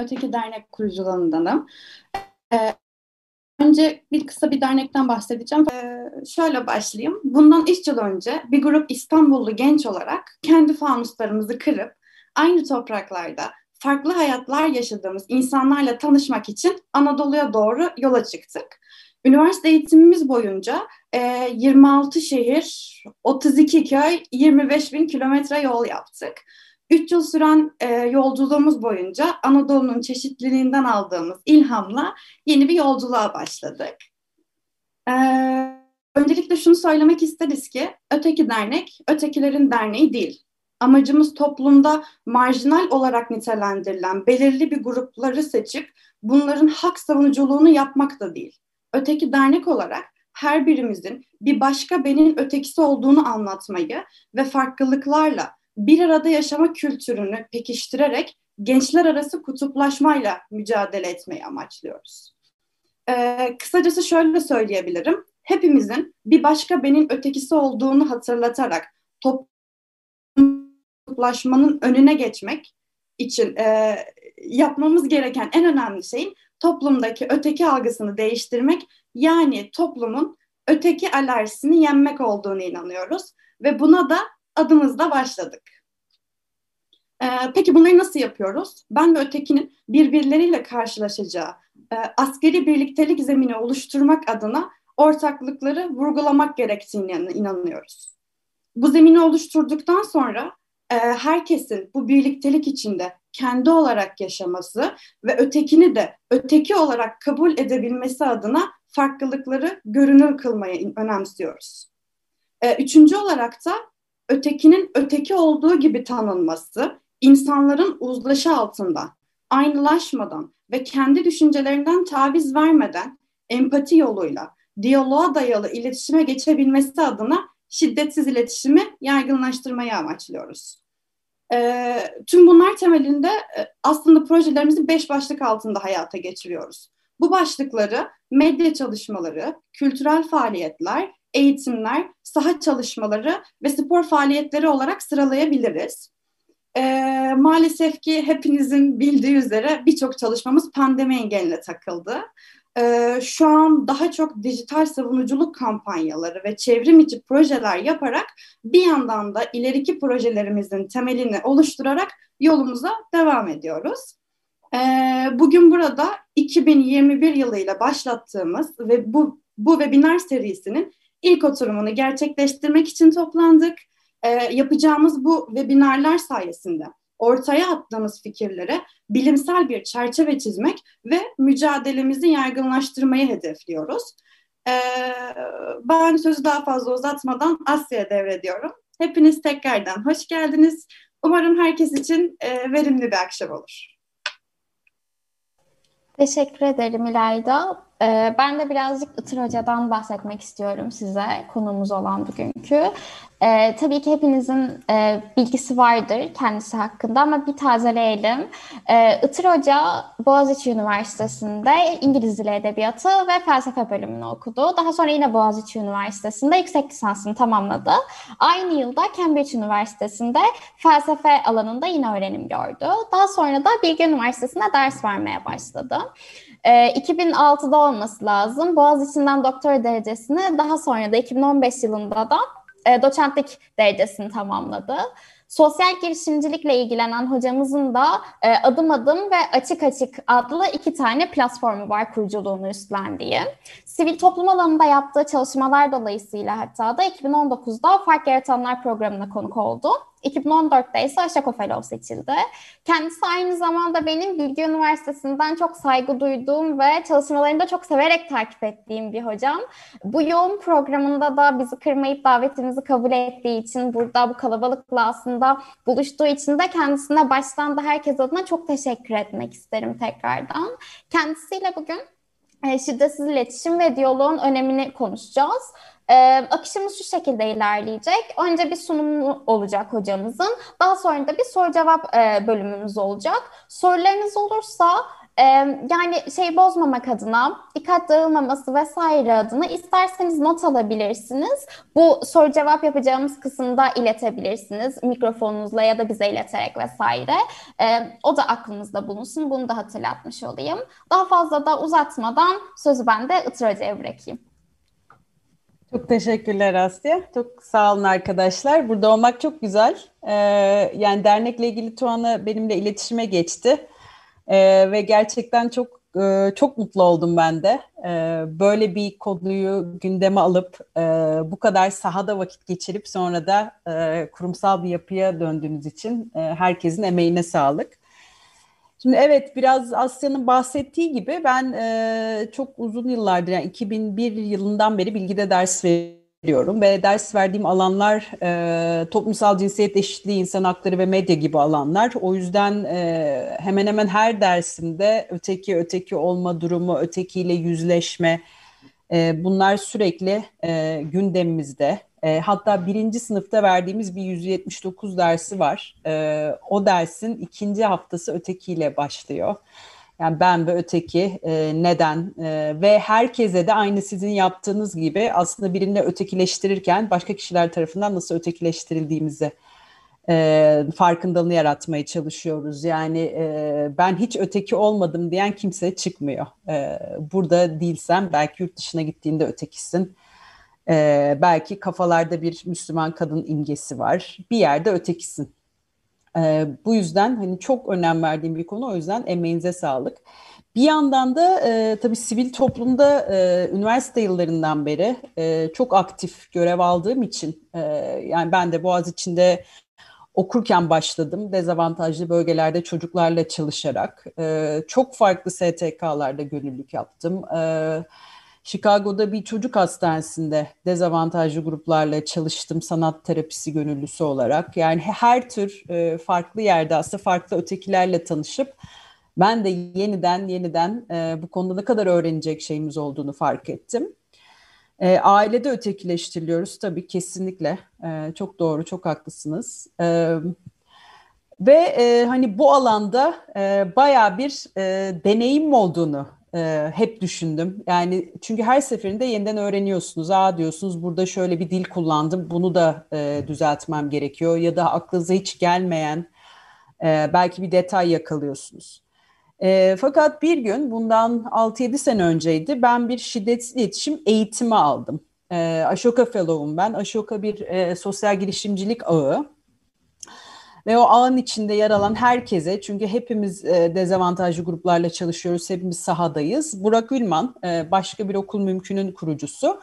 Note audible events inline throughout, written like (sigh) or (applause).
Öteki Dernek kurucularındanım. Ee, önce bir kısa bir dernekten bahsedeceğim. Ee, şöyle başlayayım. Bundan 3 yıl önce bir grup İstanbullu genç olarak kendi fanuslarımızı kırıp aynı topraklarda farklı hayatlar yaşadığımız insanlarla tanışmak için Anadolu'ya doğru yola çıktık. Üniversite eğitimimiz boyunca e, 26 şehir, 32 köy, 25 bin kilometre yol yaptık. Üç yıl süren e, yolculuğumuz boyunca Anadolu'nun çeşitliliğinden aldığımız ilhamla yeni bir yolculuğa başladık. E, öncelikle şunu söylemek isteriz ki Öteki Dernek, ötekilerin derneği değil. Amacımız toplumda marjinal olarak nitelendirilen belirli bir grupları seçip bunların hak savunuculuğunu yapmak da değil. Öteki dernek olarak her birimizin bir başka benin ötekisi olduğunu anlatmayı ve farklılıklarla bir arada yaşama kültürünü pekiştirerek gençler arası kutuplaşmayla mücadele etmeyi amaçlıyoruz. Ee, kısacası şöyle söyleyebilirim. Hepimizin bir başka benin ötekisi olduğunu hatırlatarak kutuplaşmanın önüne geçmek için e, yapmamız gereken en önemli şeyin toplumdaki öteki algısını değiştirmek yani toplumun öteki alerjisini yenmek olduğunu inanıyoruz ve buna da adımızla başladık. Ee, peki bunları nasıl yapıyoruz? Ben ve ötekinin birbirleriyle karşılaşacağı e, askeri birliktelik zemini oluşturmak adına ortaklıkları vurgulamak gerektiğine inanıyoruz. Bu zemini oluşturduktan sonra e, herkesin bu birliktelik içinde kendi olarak yaşaması ve ötekini de öteki olarak kabul edebilmesi adına farklılıkları görünür kılmayı önemsiyoruz. E, üçüncü olarak da ötekinin öteki olduğu gibi tanınması, insanların uzlaşı altında, aynılaşmadan ve kendi düşüncelerinden taviz vermeden empati yoluyla diyaloğa dayalı iletişime geçebilmesi adına şiddetsiz iletişimi yaygınlaştırmayı amaçlıyoruz. E, tüm bunlar temelinde e, aslında projelerimizi beş başlık altında hayata geçiriyoruz. Bu başlıkları medya çalışmaları, kültürel faaliyetler, eğitimler, saha çalışmaları ve spor faaliyetleri olarak sıralayabiliriz. E, maalesef ki hepinizin bildiği üzere birçok çalışmamız pandemi engeline takıldı. E, şu an daha çok dijital savunuculuk kampanyaları ve çevrim içi projeler yaparak bir yandan da ileriki projelerimizin temelini oluşturarak yolumuza devam ediyoruz. E, bugün burada 2021 yılıyla başlattığımız ve bu, bu webinar serisinin ilk oturumunu gerçekleştirmek için toplandık. E, yapacağımız bu webinarlar sayesinde ortaya attığımız fikirlere bilimsel bir çerçeve çizmek ve mücadelemizi yaygınlaştırmayı hedefliyoruz. E, ben sözü daha fazla uzatmadan Asya'ya devrediyorum. Hepiniz tekrardan hoş geldiniz. Umarım herkes için e, verimli bir akşam olur. Teşekkür ederim İlayda. Ee, ben de birazcık Itır Hoca'dan bahsetmek istiyorum size konumuz olan bugünkü. Ee, tabii ki hepinizin e, bilgisi vardır kendisi hakkında ama bir tazeleyelim. Ee, Itır Hoca Boğaziçi Üniversitesi'nde İngiliz Dili Edebiyatı ve Felsefe bölümünü okudu. Daha sonra yine Boğaziçi Üniversitesi'nde yüksek lisansını tamamladı. Aynı yılda Cambridge Üniversitesi'nde felsefe alanında yine öğrenim gördü. Daha sonra da Bilgi Üniversitesi'nde ders vermeye başladı. E, 2006'da olması lazım. Boğaziçi'nden doktora derecesini daha sonra da 2015 yılında da e, doçentlik derecesini tamamladı. Sosyal girişimcilikle ilgilenen hocamızın da e, Adım Adım ve Açık Açık adlı iki tane platformu var kuruculuğunu üstlendiği. Sivil toplum alanında yaptığı çalışmalar dolayısıyla hatta da 2019'da Fark Yaratanlar programına konuk oldu. 2014'te ise Aşako Fellow seçildi. Kendisi aynı zamanda benim Bilgi Üniversitesi'nden çok saygı duyduğum ve çalışmalarını da çok severek takip ettiğim bir hocam. Bu yoğun programında da bizi kırmayıp davetimizi kabul ettiği için burada bu kalabalıkla aslında buluştuğu için de kendisine baştan da herkes adına çok teşekkür etmek isterim tekrardan. Kendisiyle bugün e, şiddetsiz iletişim ve diyaloğun önemini konuşacağız. Ee, akışımız şu şekilde ilerleyecek. Önce bir sunum olacak hocamızın. Daha sonra da bir soru cevap e, bölümümüz olacak. Sorularınız olursa Yani şey bozmamak adına, dikkat dağılmaması vesaire adına isterseniz not alabilirsiniz. Bu soru cevap yapacağımız kısımda iletebilirsiniz mikrofonunuzla ya da bize ileterek vesaire. O da aklınızda bulunsun. Bunu da hatırlatmış olayım. Daha fazla da uzatmadan sözü ben de Itır Hoca'ya bırakayım. Çok teşekkürler Asya. Çok sağ olun arkadaşlar. Burada olmak çok güzel. Ee, yani dernekle ilgili Tuana benimle iletişime geçti. Ee, ve gerçekten çok e, çok mutlu oldum ben de. Ee, böyle bir konuyu gündeme alıp e, bu kadar sahada vakit geçirip sonra da e, kurumsal bir yapıya döndüğünüz için e, herkesin emeğine sağlık. Şimdi evet biraz Asya'nın bahsettiği gibi ben e, çok uzun yıllardır yani 2001 yılından beri bilgide ders veriyorum ve ders verdiğim alanlar e, toplumsal cinsiyet eşitliği, insan hakları ve medya gibi alanlar. O yüzden e, hemen hemen her dersimde öteki öteki olma durumu, ötekiyle yüzleşme e, bunlar sürekli e, gündemimizde. E, hatta birinci sınıfta verdiğimiz bir 179 dersi var. E, o dersin ikinci haftası ötekiyle başlıyor. Yani ben ve öteki e, neden e, ve herkese de aynı sizin yaptığınız gibi aslında birini ötekileştirirken başka kişiler tarafından nasıl ötekileştirildiğimizi e, farkındalığını yaratmaya çalışıyoruz. Yani e, ben hiç öteki olmadım diyen kimse çıkmıyor. E, burada değilsem belki yurt dışına gittiğinde ötekisin ee, belki kafalarda bir Müslüman kadın imgesi var. Bir yerde ötekisin. Ee, bu yüzden hani çok önem verdiğim bir konu. O yüzden emeğinize sağlık. Bir yandan da e, tabii sivil toplumda e, üniversite yıllarından beri e, çok aktif görev aldığım için e, yani ben de Boğaziçi'nde okurken başladım. Dezavantajlı bölgelerde çocuklarla çalışarak. E, çok farklı STK'larda gönüllülük yaptım. Evet Chicago'da bir çocuk hastanesinde dezavantajlı gruplarla çalıştım sanat terapisi gönüllüsü olarak. Yani her tür e, farklı yerde aslında farklı ötekilerle tanışıp ben de yeniden yeniden e, bu konuda ne kadar öğrenecek şeyimiz olduğunu fark ettim. E, ailede ötekileştiriliyoruz tabii kesinlikle. Çok doğru, çok haklısınız. Ve e, hani bu alanda e, bayağı bir e, deneyim olduğunu e, hep düşündüm. Yani çünkü her seferinde yeniden öğreniyorsunuz. Aa diyorsunuz burada şöyle bir dil kullandım. Bunu da e, düzeltmem gerekiyor. Ya da aklınıza hiç gelmeyen e, belki bir detay yakalıyorsunuz. E, fakat bir gün bundan 6-7 sene önceydi. Ben bir şiddetsiz iletişim eğitimi aldım. E, Ashoka Fellow'um ben. Ashoka bir e, sosyal girişimcilik ağı ve o ağın içinde yer alan herkese çünkü hepimiz e, dezavantajlı gruplarla çalışıyoruz, hepimiz sahadayız. Burak Ülman e, başka bir okul mümkünün kurucusu.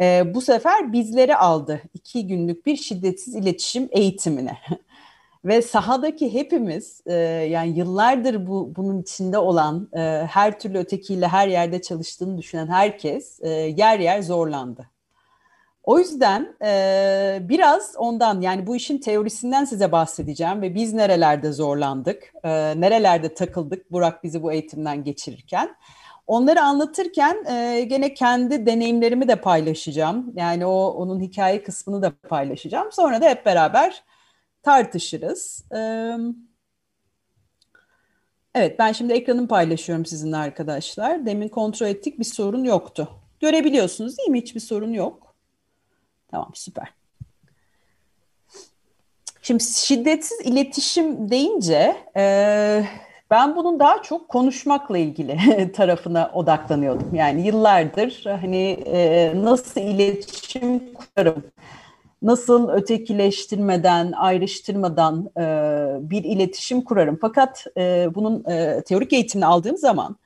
E, bu sefer bizleri aldı iki günlük bir şiddetsiz iletişim eğitimine. (laughs) Ve sahadaki hepimiz e, yani yıllardır bu bunun içinde olan e, her türlü ötekiyle her yerde çalıştığını düşünen herkes e, yer yer zorlandı. O yüzden e, biraz ondan yani bu işin teorisinden size bahsedeceğim ve biz nerelerde zorlandık, e, nerelerde takıldık Burak bizi bu eğitimden geçirirken. Onları anlatırken e, gene kendi deneyimlerimi de paylaşacağım. Yani o onun hikaye kısmını da paylaşacağım. Sonra da hep beraber tartışırız. E, evet ben şimdi ekranımı paylaşıyorum sizinle arkadaşlar. Demin kontrol ettik bir sorun yoktu. Görebiliyorsunuz değil mi? Hiçbir sorun yok. Tamam süper. Şimdi şiddetsiz iletişim deyince e, ben bunun daha çok konuşmakla ilgili (laughs) tarafına odaklanıyordum. Yani yıllardır hani e, nasıl iletişim kurarım, nasıl ötekileştirmeden, ayrıştırmadan e, bir iletişim kurarım. Fakat e, bunun e, teorik eğitimini aldığım zaman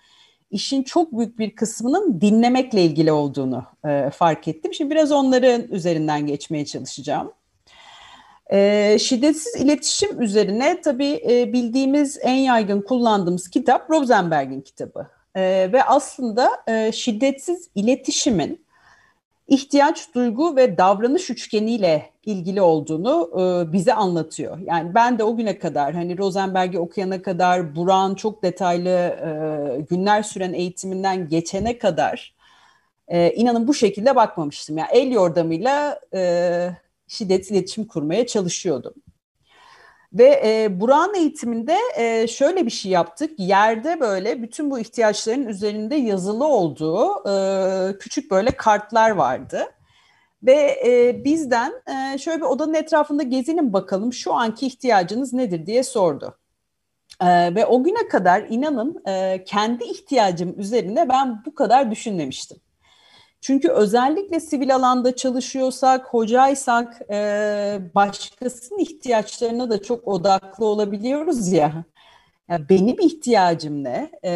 işin çok büyük bir kısmının dinlemekle ilgili olduğunu e, fark ettim. Şimdi biraz onların üzerinden geçmeye çalışacağım. E, şiddetsiz iletişim üzerine tabii e, bildiğimiz en yaygın kullandığımız kitap Rosenberg'in kitabı. E, ve aslında e, şiddetsiz iletişimin ihtiyaç, duygu ve davranış üçgeniyle ilgili olduğunu e, bize anlatıyor. Yani ben de o güne kadar hani Rosenberg'i okuyana kadar Buran çok detaylı e, günler süren eğitiminden geçene kadar e, inanın bu şekilde bakmamıştım. Yani el yordamıyla e, şiddet iletişim kurmaya çalışıyordum. Ve e, Burak'ın eğitiminde e, şöyle bir şey yaptık. Yerde böyle bütün bu ihtiyaçların üzerinde yazılı olduğu e, küçük böyle kartlar vardı. Ve e, bizden e, şöyle bir odanın etrafında gezinin bakalım şu anki ihtiyacınız nedir diye sordu. E, ve o güne kadar inanın e, kendi ihtiyacım üzerine ben bu kadar düşünmemiştim. Çünkü özellikle sivil alanda çalışıyorsak, hocaysak e, başkasının ihtiyaçlarına da çok odaklı olabiliyoruz ya. ya benim ihtiyacım ne? E,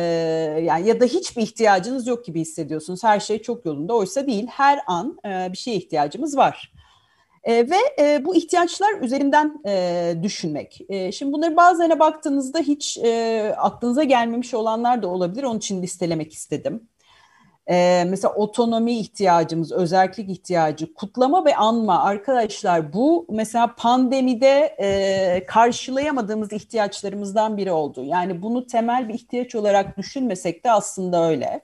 yani ya da hiçbir ihtiyacınız yok gibi hissediyorsunuz. Her şey çok yolunda. Oysa değil. Her an e, bir şeye ihtiyacımız var. E, ve e, bu ihtiyaçlar üzerinden e, düşünmek. E, şimdi bunları bazılarına baktığınızda hiç e, aklınıza gelmemiş olanlar da olabilir. Onun için listelemek istedim. Ee, mesela otonomi ihtiyacımız, özellik ihtiyacı, kutlama ve anma arkadaşlar bu mesela pandemide e, karşılayamadığımız ihtiyaçlarımızdan biri oldu. Yani bunu temel bir ihtiyaç olarak düşünmesek de aslında öyle.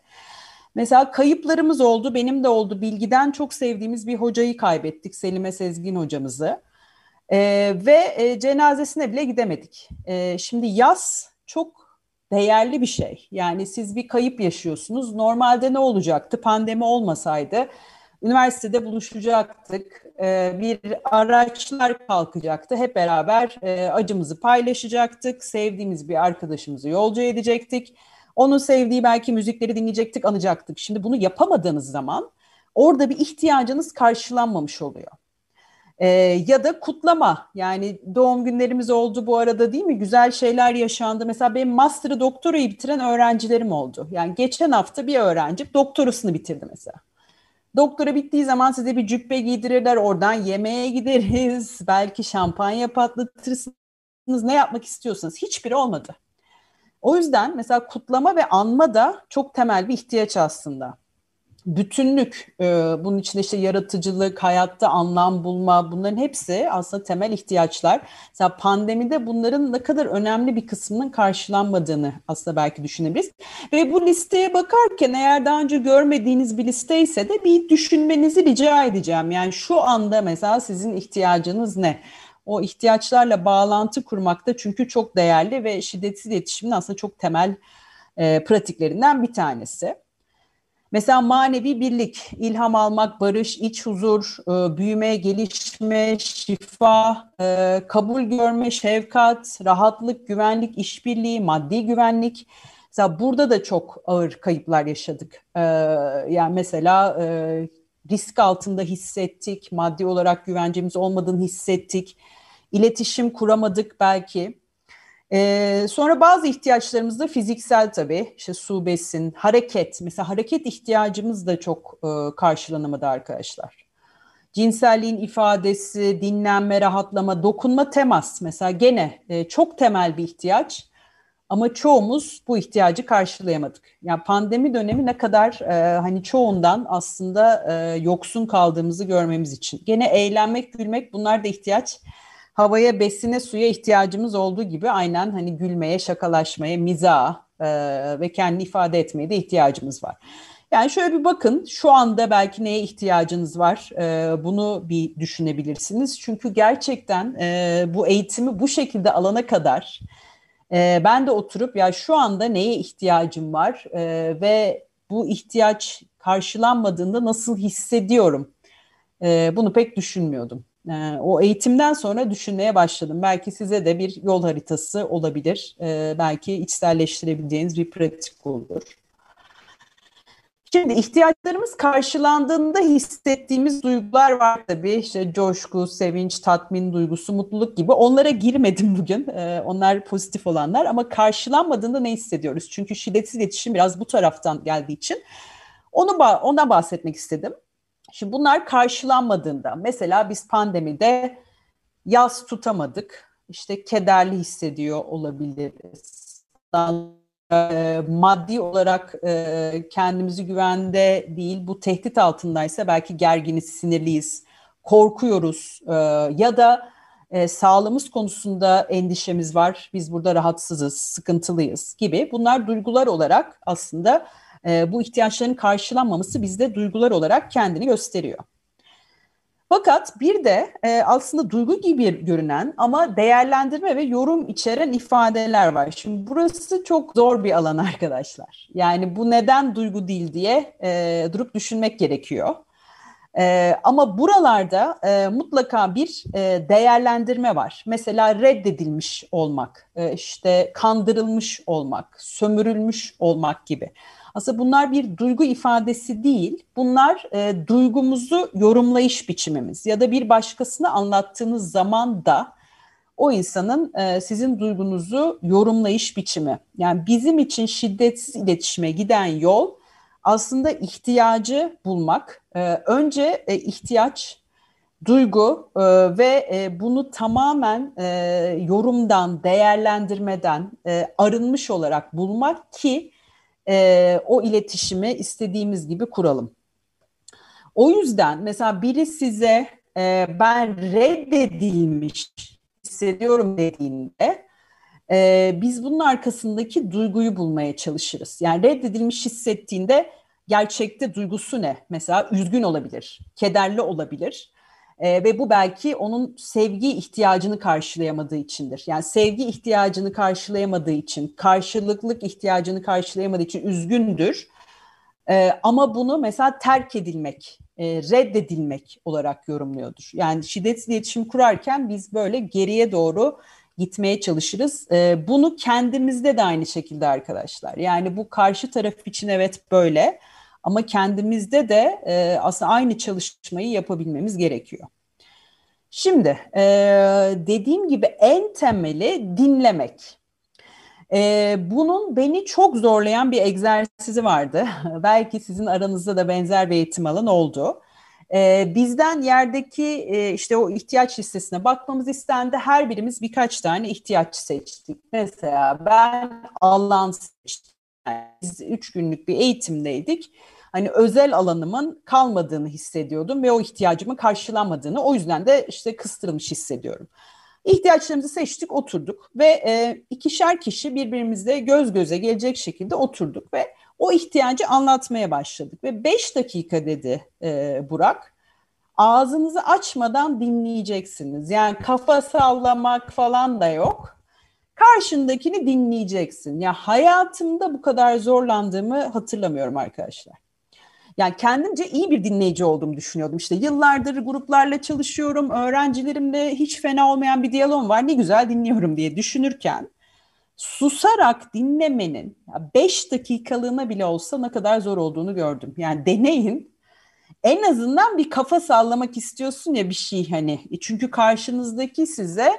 Mesela kayıplarımız oldu, benim de oldu. Bilgiden çok sevdiğimiz bir hocayı kaybettik, Selime Sezgin hocamızı. Ee, ve e, cenazesine bile gidemedik. Ee, şimdi yaz çok değerli bir şey. Yani siz bir kayıp yaşıyorsunuz. Normalde ne olacaktı? Pandemi olmasaydı üniversitede buluşacaktık. Ee, bir araçlar kalkacaktı. Hep beraber e, acımızı paylaşacaktık. Sevdiğimiz bir arkadaşımızı yolcu edecektik. Onun sevdiği belki müzikleri dinleyecektik, anacaktık. Şimdi bunu yapamadığınız zaman orada bir ihtiyacınız karşılanmamış oluyor. E, ya da kutlama yani doğum günlerimiz oldu bu arada değil mi? Güzel şeyler yaşandı. Mesela benim master'ı doktorayı bitiren öğrencilerim oldu. Yani geçen hafta bir öğrenci doktorasını bitirdi mesela. Doktora bittiği zaman size bir cübbe giydirirler. Oradan yemeğe gideriz. (laughs) Belki şampanya patlatırsınız. Ne yapmak istiyorsanız. Hiçbiri olmadı. O yüzden mesela kutlama ve anma da çok temel bir ihtiyaç aslında bütünlük, e, bunun içinde işte yaratıcılık, hayatta anlam bulma bunların hepsi aslında temel ihtiyaçlar. Mesela pandemide bunların ne kadar önemli bir kısmının karşılanmadığını aslında belki düşünebiliriz. Ve bu listeye bakarken eğer daha önce görmediğiniz bir liste ise de bir düşünmenizi rica edeceğim. Yani şu anda mesela sizin ihtiyacınız ne? O ihtiyaçlarla bağlantı kurmakta çünkü çok değerli ve şiddetsiz iletişimin aslında çok temel e, pratiklerinden bir tanesi. Mesela manevi birlik, ilham almak, barış, iç huzur, e, büyüme, gelişme, şifa, e, kabul görme, şefkat, rahatlık, güvenlik, işbirliği, maddi güvenlik. Mesela burada da çok ağır kayıplar yaşadık. E, yani mesela risk altında hissettik, maddi olarak güvencemiz olmadığını hissettik, iletişim kuramadık belki. Sonra bazı ihtiyaçlarımız da fiziksel tabii. İşte su, besin, hareket. Mesela hareket ihtiyacımız da çok e, karşılanamadı arkadaşlar. Cinselliğin ifadesi, dinlenme, rahatlama, dokunma, temas. Mesela gene e, çok temel bir ihtiyaç. Ama çoğumuz bu ihtiyacı karşılayamadık. Yani pandemi dönemi ne kadar e, hani çoğundan aslında e, yoksun kaldığımızı görmemiz için. Gene eğlenmek, gülmek bunlar da ihtiyaç havaya, besine, suya ihtiyacımız olduğu gibi aynen hani gülmeye, şakalaşmaya, miza e, ve kendi ifade etmeye de ihtiyacımız var. Yani şöyle bir bakın şu anda belki neye ihtiyacınız var e, bunu bir düşünebilirsiniz. Çünkü gerçekten e, bu eğitimi bu şekilde alana kadar e, ben de oturup ya şu anda neye ihtiyacım var e, ve bu ihtiyaç karşılanmadığında nasıl hissediyorum e, bunu pek düşünmüyordum. Ee, o eğitimden sonra düşünmeye başladım. Belki size de bir yol haritası olabilir. Ee, belki içselleştirebileceğiniz bir pratik olur. Şimdi ihtiyaçlarımız karşılandığında hissettiğimiz duygular var tabii. İşte coşku, sevinç, tatmin duygusu, mutluluk gibi. Onlara girmedim bugün. Ee, onlar pozitif olanlar ama karşılanmadığında ne hissediyoruz? Çünkü şiddetsiz iletişim biraz bu taraftan geldiği için onu ona bahsetmek istedim. Şimdi bunlar karşılanmadığında mesela biz pandemide yaz tutamadık. İşte kederli hissediyor olabiliriz. E, maddi olarak e, kendimizi güvende değil bu tehdit altındaysa belki gerginiz, sinirliyiz, korkuyoruz e, ya da e, sağlığımız konusunda endişemiz var. Biz burada rahatsızız, sıkıntılıyız gibi. Bunlar duygular olarak aslında e, bu ihtiyaçların karşılanmaması bizde duygular olarak kendini gösteriyor. Fakat bir de e, aslında duygu gibi görünen ama değerlendirme ve yorum içeren ifadeler var. Şimdi burası çok zor bir alan (laughs) arkadaşlar. Yani bu neden duygu değil diye e, durup düşünmek gerekiyor. E, ama buralarda e, mutlaka bir e, değerlendirme var. Mesela reddedilmiş olmak, e, işte kandırılmış olmak, sömürülmüş olmak gibi. Aslında bunlar bir duygu ifadesi değil. Bunlar e, duygumuzu yorumlayış biçimimiz ya da bir başkasına anlattığınız zaman da o insanın e, sizin duygunuzu yorumlayış biçimi. Yani bizim için şiddetsiz iletişime giden yol aslında ihtiyacı bulmak. E, önce e, ihtiyaç, duygu e, ve e, bunu tamamen e, yorumdan, değerlendirmeden e, arınmış olarak bulmak ki e, o iletişimi istediğimiz gibi kuralım. O yüzden mesela biri size e, ben reddedilmiş hissediyorum dediğinde e, biz bunun arkasındaki duyguyu bulmaya çalışırız. Yani reddedilmiş hissettiğinde gerçekte duygusu ne? Mesela üzgün olabilir, kederli olabilir. E, ve bu belki onun sevgi ihtiyacını karşılayamadığı içindir. Yani sevgi ihtiyacını karşılayamadığı için, karşılıklık ihtiyacını karşılayamadığı için üzgündür. E, ama bunu mesela terk edilmek, e, reddedilmek olarak yorumluyordur. Yani şiddetsiz iletişim kurarken biz böyle geriye doğru gitmeye çalışırız. E, bunu kendimizde de aynı şekilde arkadaşlar. Yani bu karşı taraf için evet böyle ama kendimizde de e, aslında aynı çalışmayı yapabilmemiz gerekiyor. Şimdi e, dediğim gibi en temeli dinlemek. E, bunun beni çok zorlayan bir egzersizi vardı. (laughs) Belki sizin aranızda da benzer bir eğitim alan oldu. E, bizden yerdeki e, işte o ihtiyaç listesine bakmamız istendi. Her birimiz birkaç tane ihtiyaç seçtik. Mesela ben alan seçtim. Biz üç günlük bir eğitimdeydik hani özel alanımın kalmadığını hissediyordum ve o ihtiyacımın karşılanmadığını o yüzden de işte kıstırılmış hissediyorum. İhtiyaçlarımızı seçtik, oturduk ve e, ikişer kişi birbirimizle göz göze gelecek şekilde oturduk ve o ihtiyacı anlatmaya başladık. Ve beş dakika dedi e, Burak, ağzınızı açmadan dinleyeceksiniz. Yani kafa sallamak falan da yok. Karşındakini dinleyeceksin. Ya hayatımda bu kadar zorlandığımı hatırlamıyorum arkadaşlar. Yani kendimce iyi bir dinleyici olduğumu düşünüyordum. İşte yıllardır gruplarla çalışıyorum, öğrencilerimle hiç fena olmayan bir diyalog var. Ne güzel dinliyorum diye düşünürken susarak dinlemenin beş dakikalığına bile olsa ne kadar zor olduğunu gördüm. Yani deneyin. En azından bir kafa sallamak istiyorsun ya bir şey hani. E çünkü karşınızdaki size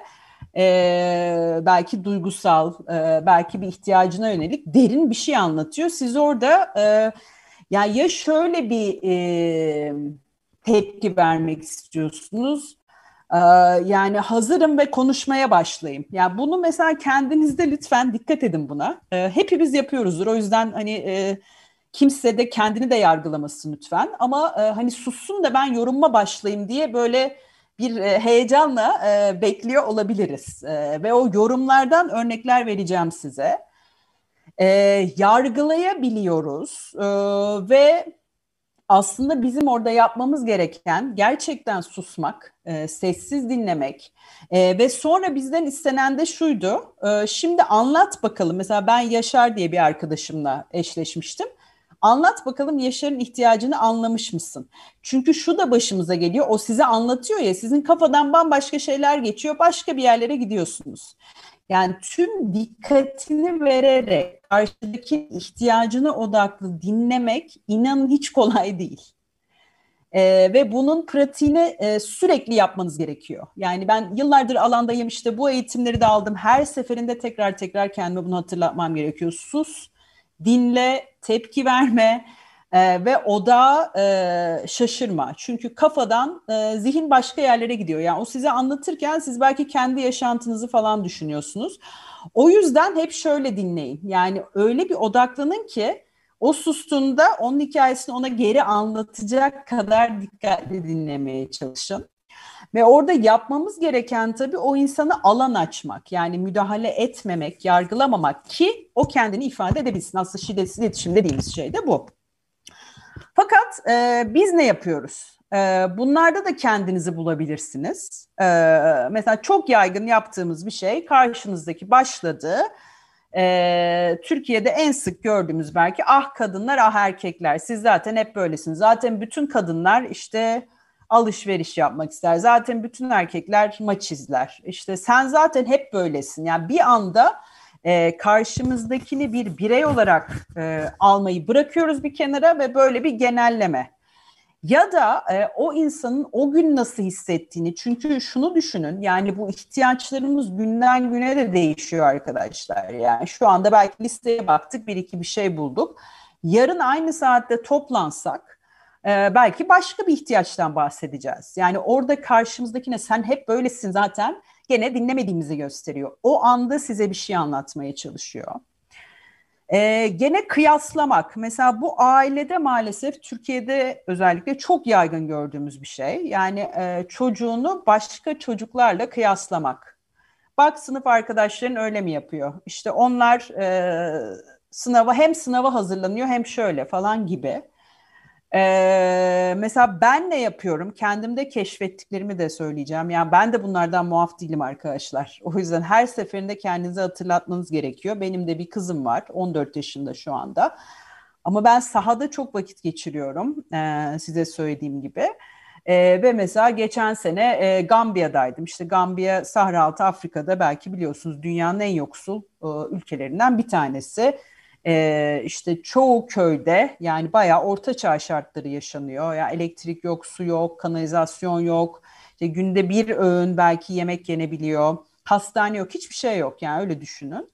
e, belki duygusal, e, belki bir ihtiyacına yönelik derin bir şey anlatıyor. Siz orada e, yani ya şöyle bir e, tepki vermek istiyorsunuz, e, yani hazırım ve konuşmaya başlayayım. Yani bunu mesela kendinizde lütfen dikkat edin buna. E, hepimiz yapıyoruzdur. O yüzden hani e, kimse de kendini de yargılamasın lütfen. Ama e, hani sussun da ben yorumma başlayayım diye böyle bir e, heyecanla e, bekliyor olabiliriz. E, ve o yorumlardan örnekler vereceğim size e, yargılayabiliyoruz e, ve aslında bizim orada yapmamız gereken gerçekten susmak, e, sessiz dinlemek e, ve sonra bizden istenen de şuydu. E, şimdi anlat bakalım. Mesela ben Yaşar diye bir arkadaşımla eşleşmiştim. Anlat bakalım Yaşar'ın ihtiyacını anlamış mısın? Çünkü şu da başımıza geliyor. O size anlatıyor ya sizin kafadan bambaşka şeyler geçiyor. Başka bir yerlere gidiyorsunuz. Yani tüm dikkatini vererek karşıdaki ihtiyacına odaklı dinlemek inanın hiç kolay değil. Ee, ve bunun pratiğini e, sürekli yapmanız gerekiyor. Yani ben yıllardır alandayım işte bu eğitimleri de aldım. Her seferinde tekrar tekrar kendime bunu hatırlatmam gerekiyor. Sus, dinle, tepki verme e, ve odağa e, şaşırma. Çünkü kafadan e, zihin başka yerlere gidiyor. Yani o size anlatırken siz belki kendi yaşantınızı falan düşünüyorsunuz. O yüzden hep şöyle dinleyin. Yani öyle bir odaklanın ki o sustuğunda onun hikayesini ona geri anlatacak kadar dikkatli dinlemeye çalışın. Ve orada yapmamız gereken tabii o insana alan açmak. Yani müdahale etmemek, yargılamamak ki o kendini ifade edebilsin. Aslında şiddetsiz iletişim dediğimiz şey de bu. Fakat e, biz ne yapıyoruz? Bunlarda da kendinizi bulabilirsiniz. Mesela çok yaygın yaptığımız bir şey karşınızdaki başladı. Türkiye'de en sık gördüğümüz belki ah kadınlar ah erkekler siz zaten hep böylesiniz. Zaten bütün kadınlar işte alışveriş yapmak ister. Zaten bütün erkekler maç izler. İşte sen zaten hep böylesin. Yani bir anda e, karşımızdakini bir birey olarak e, almayı bırakıyoruz bir kenara ve böyle bir genelleme. Ya da e, o insanın o gün nasıl hissettiğini çünkü şunu düşünün yani bu ihtiyaçlarımız günden güne de değişiyor arkadaşlar. Yani şu anda belki listeye baktık bir iki bir şey bulduk. Yarın aynı saatte toplansak e, belki başka bir ihtiyaçtan bahsedeceğiz. Yani orada karşımızdakine sen hep böylesin zaten gene dinlemediğimizi gösteriyor. O anda size bir şey anlatmaya çalışıyor. Ee, gene kıyaslamak. Mesela bu ailede maalesef Türkiye'de özellikle çok yaygın gördüğümüz bir şey. Yani e, çocuğunu başka çocuklarla kıyaslamak. Bak sınıf arkadaşların öyle mi yapıyor? İşte onlar e, sınava hem sınava hazırlanıyor hem şöyle falan gibi. Ee, mesela ben ne yapıyorum? Kendimde keşfettiklerimi de söyleyeceğim. Yani ben de bunlardan muaf değilim arkadaşlar. O yüzden her seferinde kendinize hatırlatmanız gerekiyor. Benim de bir kızım var. 14 yaşında şu anda. Ama ben sahada çok vakit geçiriyorum. Ee, size söylediğim gibi. Ee, ve mesela geçen sene e, Gambiya'daydım. İşte Gambiya, Sahra Altı Afrika'da belki biliyorsunuz dünyanın en yoksul e, ülkelerinden bir tanesi e, işte çoğu köyde yani bayağı orta çağ şartları yaşanıyor. Yani elektrik yok, su yok, kanalizasyon yok. İşte günde bir öğün belki yemek yenebiliyor. Hastane yok, hiçbir şey yok yani öyle düşünün.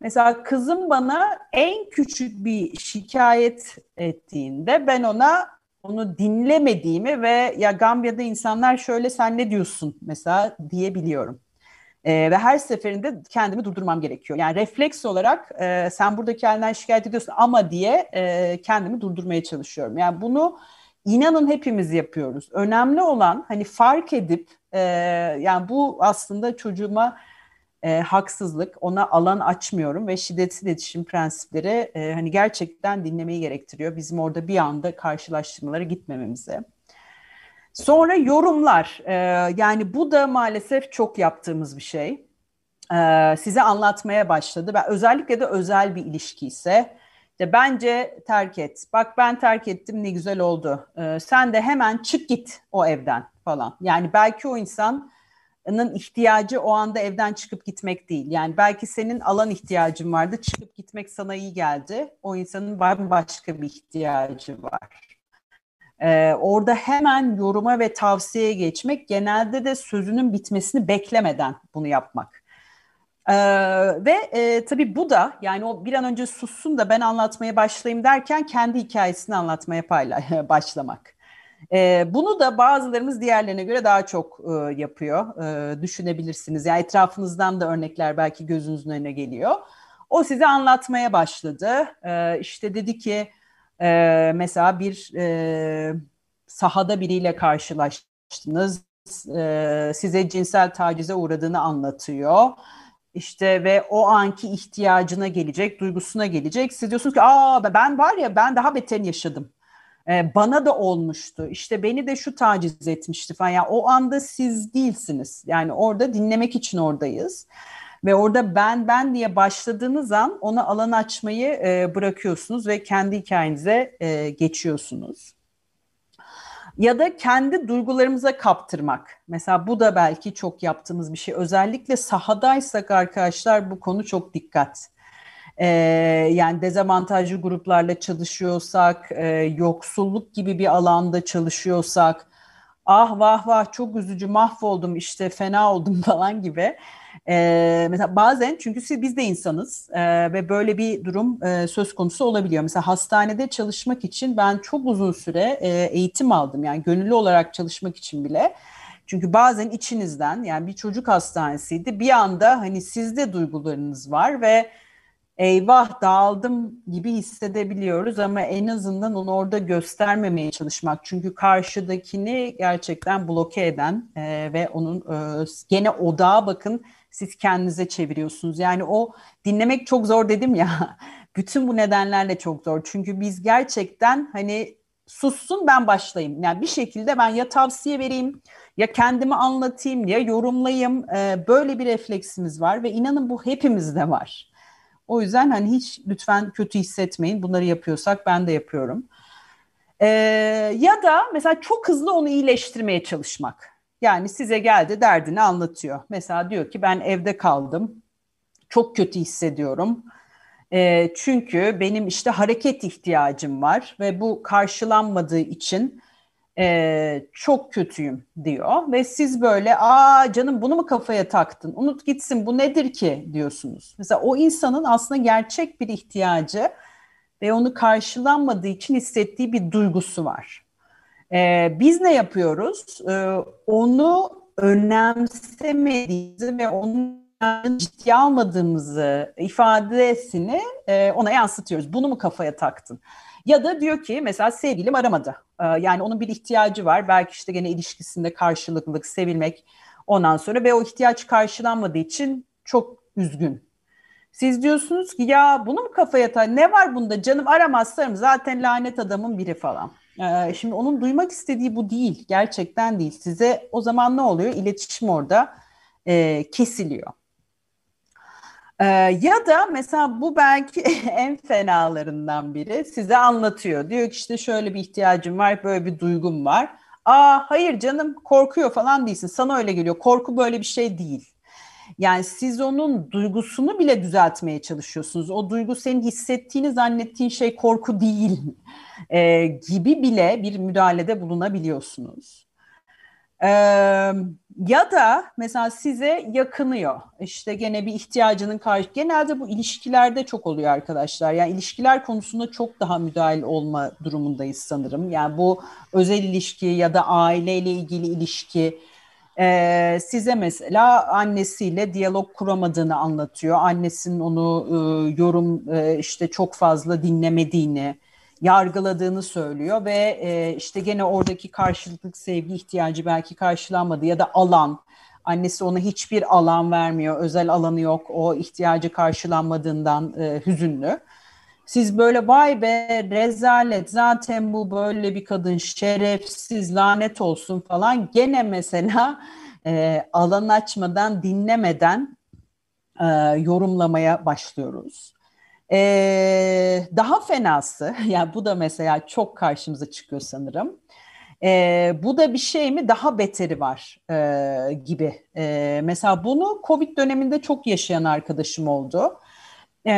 Mesela kızım bana en küçük bir şikayet ettiğinde ben ona onu dinlemediğimi ve ya Gambiya'da insanlar şöyle sen ne diyorsun mesela diyebiliyorum. E, ve her seferinde kendimi durdurmam gerekiyor. Yani refleks olarak e, sen burada kendinden şikayet ediyorsun ama diye e, kendimi durdurmaya çalışıyorum. Yani bunu inanın hepimiz yapıyoruz. Önemli olan hani fark edip e, yani bu aslında çocuğuma e, haksızlık, ona alan açmıyorum ve şiddetsiz iletişim prensipleri e, hani gerçekten dinlemeyi gerektiriyor. Bizim orada bir anda karşılaştırmalara gitmememize. Sonra yorumlar. Ee, yani bu da maalesef çok yaptığımız bir şey. Ee, size anlatmaya başladı. Ben özellikle de özel bir ilişki ise işte bence terk et. Bak ben terk ettim ne güzel oldu. Ee, sen de hemen çık git o evden falan. Yani belki o insanın ihtiyacı o anda evden çıkıp gitmek değil. Yani belki senin alan ihtiyacın vardı. Çıkıp gitmek sana iyi geldi. O insanın başka bir ihtiyacı var. Ee, orada hemen yoruma ve tavsiyeye geçmek, genelde de sözünün bitmesini beklemeden bunu yapmak. Ee, ve e, tabii bu da yani o bir an önce sussun da ben anlatmaya başlayayım derken kendi hikayesini anlatmaya payla (laughs) başlamak. Ee, bunu da bazılarımız diğerlerine göre daha çok e, yapıyor. E, düşünebilirsiniz. Yani etrafınızdan da örnekler belki gözünüzün önüne geliyor. O size anlatmaya başladı. E, işte dedi ki e, mesela bir e, sahada biriyle karşılaştınız, e, size cinsel tacize uğradığını anlatıyor. İşte ve o anki ihtiyacına gelecek, duygusuna gelecek. Siz diyorsunuz ki aa ben var ya ben daha beterini yaşadım. Ee, bana da olmuştu. İşte beni de şu taciz etmişti falan. Yani o anda siz değilsiniz. Yani orada dinlemek için oradayız. Ve orada ben ben diye başladığınız an ona alan açmayı e, bırakıyorsunuz ve kendi hikayenize e, geçiyorsunuz. Ya da kendi duygularımıza kaptırmak. Mesela bu da belki çok yaptığımız bir şey. Özellikle sahadaysak arkadaşlar bu konu çok dikkat. Ee, yani dezavantajlı gruplarla çalışıyorsak, e, yoksulluk gibi bir alanda çalışıyorsak, ah vah vah çok üzücü mahvoldum işte fena oldum (laughs) falan gibi e, mesela bazen çünkü siz, biz de insanız e, ve böyle bir durum e, söz konusu olabiliyor. Mesela hastanede çalışmak için ben çok uzun süre e, eğitim aldım. Yani gönüllü olarak çalışmak için bile. Çünkü bazen içinizden yani bir çocuk hastanesiydi bir anda hani sizde duygularınız var ve eyvah dağıldım gibi hissedebiliyoruz ama en azından onu orada göstermemeye çalışmak. Çünkü karşıdakini gerçekten bloke eden e, ve onun e, gene odağa bakın siz kendinize çeviriyorsunuz. Yani o dinlemek çok zor dedim ya. (laughs) Bütün bu nedenlerle çok zor. Çünkü biz gerçekten hani sussun ben başlayayım. Yani bir şekilde ben ya tavsiye vereyim ya kendimi anlatayım ya yorumlayayım. Ee, böyle bir refleksimiz var ve inanın bu hepimizde var. O yüzden hani hiç lütfen kötü hissetmeyin. Bunları yapıyorsak ben de yapıyorum. Ee, ya da mesela çok hızlı onu iyileştirmeye çalışmak. Yani size geldi derdini anlatıyor. Mesela diyor ki ben evde kaldım. Çok kötü hissediyorum. E, çünkü benim işte hareket ihtiyacım var ve bu karşılanmadığı için e, çok kötüyüm diyor. Ve siz böyle aa canım bunu mu kafaya taktın? Unut gitsin bu nedir ki diyorsunuz. Mesela o insanın aslında gerçek bir ihtiyacı ve onu karşılanmadığı için hissettiği bir duygusu var. Ee, biz ne yapıyoruz? Ee, onu önemsemediğimizi ve onun ciddiye almadığımızı ifadesini e, ona yansıtıyoruz. Bunu mu kafaya taktın? Ya da diyor ki mesela sevgilim aramadı. E, yani onun bir ihtiyacı var. Belki işte gene ilişkisinde karşılıklılık, sevilmek ondan sonra ve o ihtiyaç karşılanmadığı için çok üzgün. Siz diyorsunuz ki ya bunu mu kafaya tak? Ne var bunda canım aramazsam zaten lanet adamın biri falan. Ee, şimdi onun duymak istediği bu değil. Gerçekten değil. Size o zaman ne oluyor? İletişim orada e, kesiliyor. Ee, ya da mesela bu belki (laughs) en fenalarından biri size anlatıyor. Diyor ki işte şöyle bir ihtiyacım var, böyle bir duygum var. Aa hayır canım korkuyor falan değilsin. Sana öyle geliyor. Korku böyle bir şey değil. Yani siz onun duygusunu bile düzeltmeye çalışıyorsunuz. O duygu senin hissettiğini zannettiğin şey korku değil (laughs) e, gibi bile bir müdahalede bulunabiliyorsunuz. Ee, ya da mesela size yakınıyor. İşte gene bir ihtiyacının karşı. Genelde bu ilişkilerde çok oluyor arkadaşlar. Yani ilişkiler konusunda çok daha müdahil olma durumundayız sanırım. Yani bu özel ilişki ya da aileyle ilgili ilişki ee, size mesela annesiyle diyalog kuramadığını anlatıyor. Annesinin onu e, yorum e, işte çok fazla dinlemediğini, yargıladığını söylüyor ve e, işte gene oradaki karşılıklı sevgi ihtiyacı belki karşılanmadı ya da alan annesi ona hiçbir alan vermiyor özel alanı yok o ihtiyacı karşılanmadığından e, hüzünlü. Siz böyle vay be rezalet zaten bu böyle bir kadın şerefsiz lanet olsun falan gene mesela e, alan açmadan dinlemeden e, yorumlamaya başlıyoruz. Ee, daha fenası, (laughs) yani bu da mesela çok karşımıza çıkıyor sanırım. Ee, bu da bir şey mi? Daha beteri var e, gibi. E, mesela bunu Covid döneminde çok yaşayan arkadaşım oldu. E,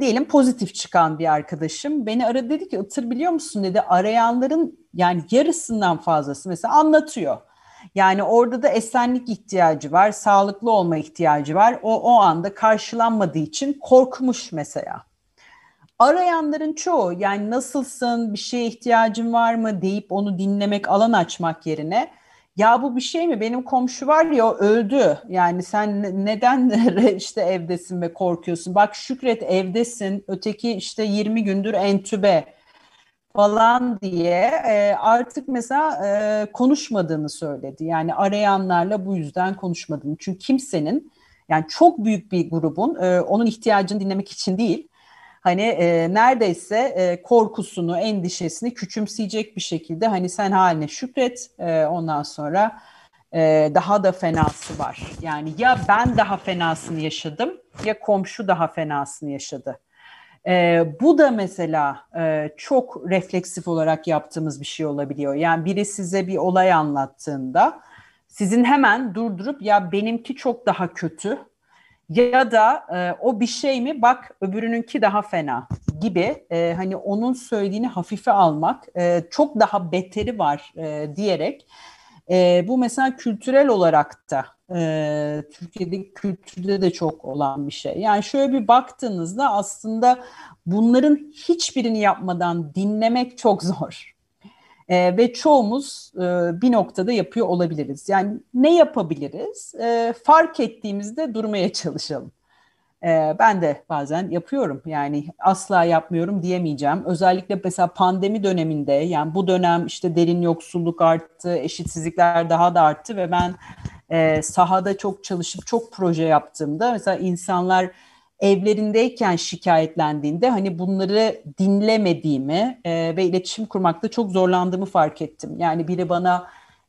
diyelim pozitif çıkan bir arkadaşım beni aradı dedi ki Itır biliyor musun dedi arayanların yani yarısından fazlası mesela anlatıyor. Yani orada da esenlik ihtiyacı var, sağlıklı olma ihtiyacı var. O o anda karşılanmadığı için korkmuş mesela. Arayanların çoğu yani nasılsın, bir şeye ihtiyacın var mı deyip onu dinlemek, alan açmak yerine ya bu bir şey mi? Benim komşu var ya öldü. Yani sen neden (laughs) işte evdesin ve korkuyorsun? Bak şükret evdesin. Öteki işte 20 gündür entübe falan diye e, artık mesela e, konuşmadığını söyledi. Yani arayanlarla bu yüzden konuşmadığını. Çünkü kimsenin yani çok büyük bir grubun e, onun ihtiyacını dinlemek için değil hani e, neredeyse e, korkusunu, endişesini küçümseyecek bir şekilde hani sen haline şükret e, ondan sonra e, daha da fenası var. Yani ya ben daha fenasını yaşadım ya komşu daha fenasını yaşadı. E, bu da mesela e, çok refleksif olarak yaptığımız bir şey olabiliyor. Yani biri size bir olay anlattığında sizin hemen durdurup ya benimki çok daha kötü ya da e, o bir şey mi bak öbürününki daha fena gibi e, hani onun söylediğini hafife almak e, çok daha beteri var e, diyerek e, bu mesela kültürel olarak da e, Türkiye'deki kültürde de çok olan bir şey. Yani şöyle bir baktığınızda aslında bunların hiçbirini yapmadan dinlemek çok zor. E, ve çoğumuz e, bir noktada yapıyor olabiliriz. Yani ne yapabiliriz? E, fark ettiğimizde durmaya çalışalım. E, ben de bazen yapıyorum. Yani asla yapmıyorum diyemeyeceğim. Özellikle mesela pandemi döneminde yani bu dönem işte derin yoksulluk arttı, eşitsizlikler daha da arttı ve ben e, sahada çok çalışıp çok proje yaptığımda mesela insanlar evlerindeyken şikayetlendiğinde hani bunları dinlemediğimi e, ve iletişim kurmakta çok zorlandığımı fark ettim. Yani biri bana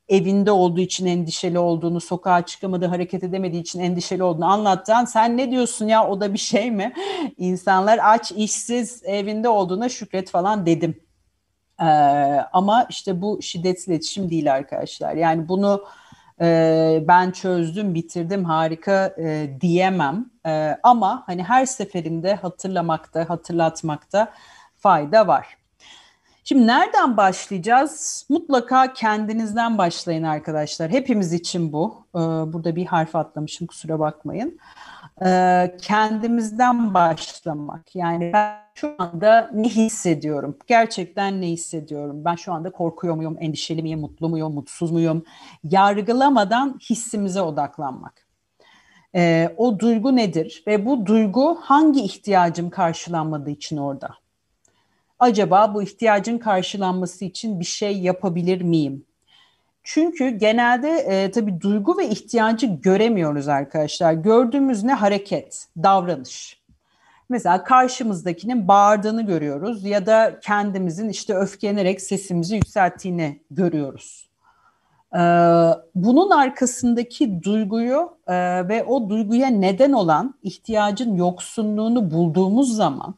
evinde olduğu için endişeli olduğunu, sokağa çıkamadığı, hareket edemediği için endişeli olduğunu anlattan sen ne diyorsun ya o da bir şey mi? (laughs) İnsanlar aç, işsiz, evinde olduğuna şükret falan dedim. Ee, ama işte bu şiddetli iletişim değil arkadaşlar. Yani bunu e, ben çözdüm, bitirdim, harika e, diyemem. E, ama hani her seferinde hatırlamakta, hatırlatmakta fayda var. Şimdi nereden başlayacağız? Mutlaka kendinizden başlayın arkadaşlar. Hepimiz için bu. Ee, burada bir harf atlamışım kusura bakmayın. Ee, kendimizden başlamak. Yani ben şu anda ne hissediyorum? Gerçekten ne hissediyorum? Ben şu anda korkuyor muyum, endişeli miyim, mutlu muyum, mutsuz muyum? Yargılamadan hissimize odaklanmak. Ee, o duygu nedir? Ve bu duygu hangi ihtiyacım karşılanmadığı için orada? acaba bu ihtiyacın karşılanması için bir şey yapabilir miyim? Çünkü genelde e, tabii duygu ve ihtiyacı göremiyoruz arkadaşlar. Gördüğümüz ne hareket, davranış. Mesela karşımızdakinin bağırdığını görüyoruz ya da kendimizin işte öfkelenerek sesimizi yükselttiğini görüyoruz. Ee, bunun arkasındaki duyguyu e, ve o duyguya neden olan ihtiyacın yoksunluğunu bulduğumuz zaman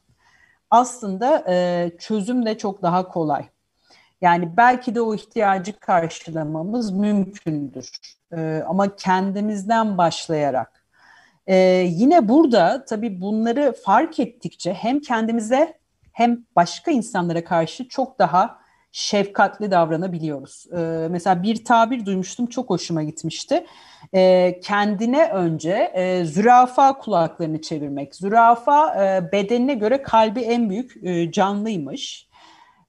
aslında e, çözüm de çok daha kolay. Yani belki de o ihtiyacı karşılamamız mümkündür. E, ama kendimizden başlayarak. E, yine burada tabii bunları fark ettikçe hem kendimize hem başka insanlara karşı çok daha şefkatli davranabiliyoruz. Ee, mesela bir tabir duymuştum çok hoşuma gitmişti. Ee, kendine önce e, zürafa kulaklarını çevirmek. Zürafa e, bedenine göre kalbi en büyük e, canlıymış.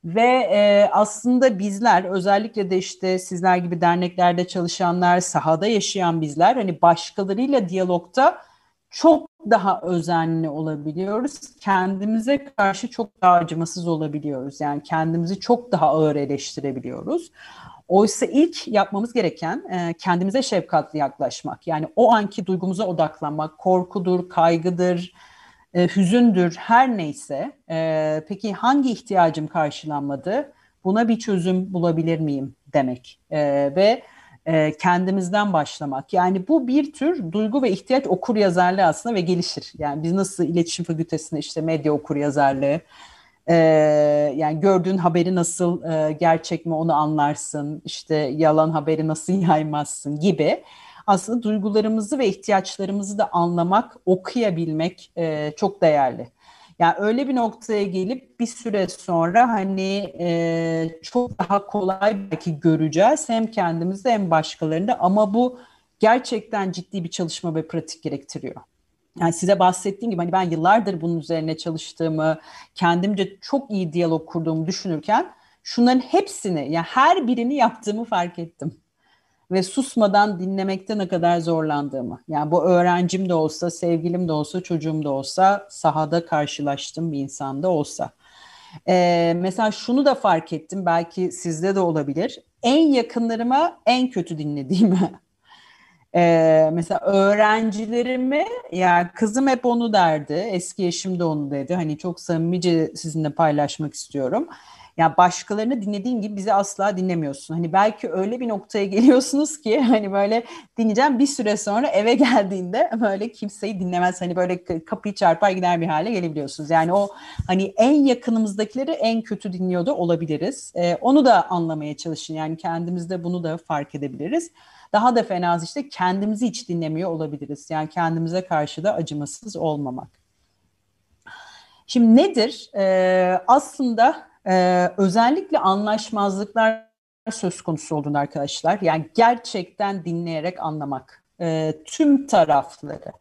Ve e, aslında bizler özellikle de işte sizler gibi derneklerde çalışanlar, sahada yaşayan bizler hani başkalarıyla diyalogta çok daha özenli olabiliyoruz. Kendimize karşı çok daha acımasız olabiliyoruz. Yani kendimizi çok daha ağır eleştirebiliyoruz. Oysa ilk yapmamız gereken e, kendimize şefkatli yaklaşmak. Yani o anki duygumuza odaklanmak, korkudur, kaygıdır, e, hüzündür, her neyse. E, peki hangi ihtiyacım karşılanmadı? Buna bir çözüm bulabilir miyim demek. E, ve kendimizden başlamak. Yani bu bir tür duygu ve ihtiyaç okur yazarlığı aslında ve gelişir. Yani biz nasıl iletişim fakültesinde işte medya okur yazarlığı, yani gördüğün haberi nasıl gerçek mi onu anlarsın, işte yalan haberi nasıl (laughs) yaymazsın gibi. Aslında duygularımızı ve ihtiyaçlarımızı da anlamak, okuyabilmek e, çok değerli. Yani öyle bir noktaya gelip bir süre sonra hani e, çok daha kolay belki göreceğiz hem kendimizde hem başkalarında ama bu gerçekten ciddi bir çalışma ve pratik gerektiriyor. Yani size bahsettiğim gibi hani ben yıllardır bunun üzerine çalıştığımı, kendimce çok iyi diyalog kurduğumu düşünürken şunların hepsini yani her birini yaptığımı fark ettim ve susmadan dinlemekte ne kadar zorlandığımı. Yani bu öğrencim de olsa, sevgilim de olsa, çocuğum da olsa, sahada karşılaştığım bir insan da olsa. Ee, mesela şunu da fark ettim, belki sizde de olabilir. En yakınlarıma en kötü dinlediğimi. (laughs) Ee, mesela öğrencilerimi, yani kızım hep onu derdi, eski eşim de onu dedi. Hani çok samimice sizinle paylaşmak istiyorum. Ya başkalarını dinlediğin gibi bizi asla dinlemiyorsun. Hani belki öyle bir noktaya geliyorsunuz ki hani böyle dinleyeceğim bir süre sonra eve geldiğinde böyle kimseyi dinlemez. Hani böyle kapıyı çarpar gider bir hale gelebiliyorsunuz. Yani o hani en yakınımızdakileri en kötü dinliyordu olabiliriz. Ee, onu da anlamaya çalışın. Yani kendimizde bunu da fark edebiliriz. Daha da fenası işte kendimizi hiç dinlemiyor olabiliriz. Yani kendimize karşı da acımasız olmamak. Şimdi nedir? Ee, aslında e, özellikle anlaşmazlıklar söz konusu olduğunda arkadaşlar yani gerçekten dinleyerek anlamak e, tüm tarafları.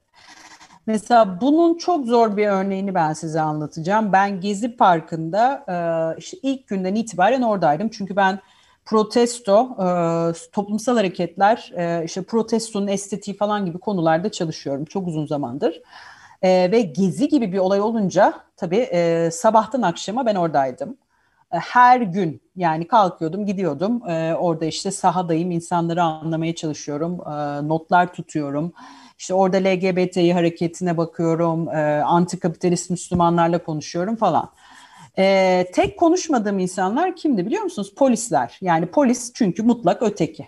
Mesela bunun çok zor bir örneğini ben size anlatacağım. Ben Gezi Parkı'nda e, işte ilk günden itibaren oradaydım. Çünkü ben protesto, e, toplumsal hareketler, e, işte protestonun estetiği falan gibi konularda çalışıyorum çok uzun zamandır. E, ve Gezi gibi bir olay olunca tabii e, sabahtan akşama ben oradaydım. E, her gün yani kalkıyordum gidiyordum e, orada işte sahadayım insanları anlamaya çalışıyorum e, notlar tutuyorum işte orada LGBTİ hareketine bakıyorum e, antikapitalist Müslümanlarla konuşuyorum falan. E, tek konuşmadığım insanlar kimdi biliyor musunuz? Polisler yani polis çünkü mutlak öteki.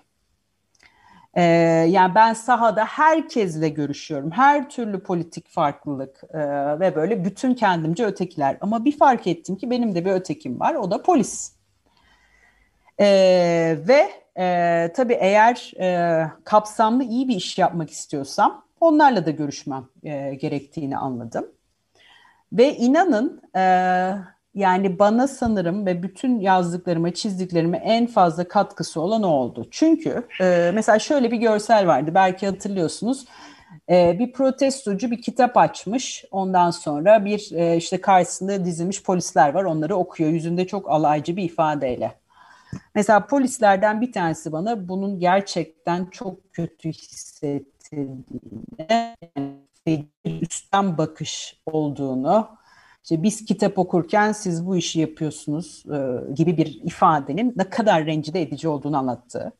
Ee, yani ben sahada herkesle görüşüyorum. Her türlü politik farklılık e, ve böyle bütün kendimce ötekiler. Ama bir fark ettim ki benim de bir ötekim var. O da polis. Ee, ve e, tabii eğer e, kapsamlı iyi bir iş yapmak istiyorsam onlarla da görüşmem e, gerektiğini anladım. Ve inanın e, yani bana sanırım ve bütün yazdıklarıma, çizdiklerime en fazla katkısı olan o oldu. Çünkü e, mesela şöyle bir görsel vardı, belki hatırlıyorsunuz. E, bir protestocu bir kitap açmış, ondan sonra bir e, işte karşısında dizilmiş polisler var, onları okuyor. Yüzünde çok alaycı bir ifadeyle. Mesela polislerden bir tanesi bana bunun gerçekten çok kötü hissettirdiğini, yani üstten bakış olduğunu, işte biz kitap okurken siz bu işi yapıyorsunuz e, gibi bir ifadenin ne kadar rencide edici olduğunu anlattı.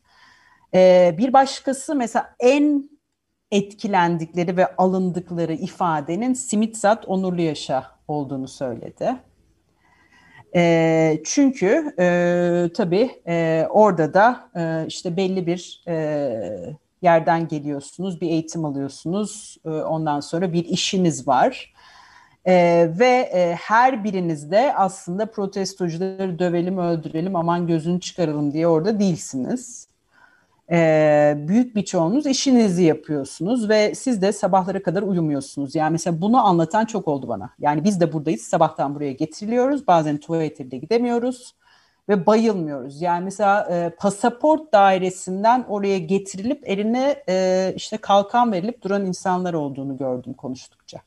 E, bir başkası mesela en etkilendikleri ve alındıkları ifadenin Simitsat Onurlu Yaşa olduğunu söyledi. E, çünkü e, tabii e, orada da e, işte belli bir e, yerden geliyorsunuz, bir eğitim alıyorsunuz, e, ondan sonra bir işiniz var ee, ve e, her birinizde aslında protestocuları dövelim, öldürelim, aman gözünü çıkaralım diye orada değilsiniz. Ee, büyük bir çoğunuz işinizi yapıyorsunuz ve siz de sabahlara kadar uyumuyorsunuz. Yani mesela bunu anlatan çok oldu bana. Yani biz de buradayız, sabahtan buraya getiriliyoruz, bazen tuvalete bile gidemiyoruz ve bayılmıyoruz. Yani mesela e, pasaport dairesinden oraya getirilip eline e, işte kalkan verilip duran insanlar olduğunu gördüm konuştukça.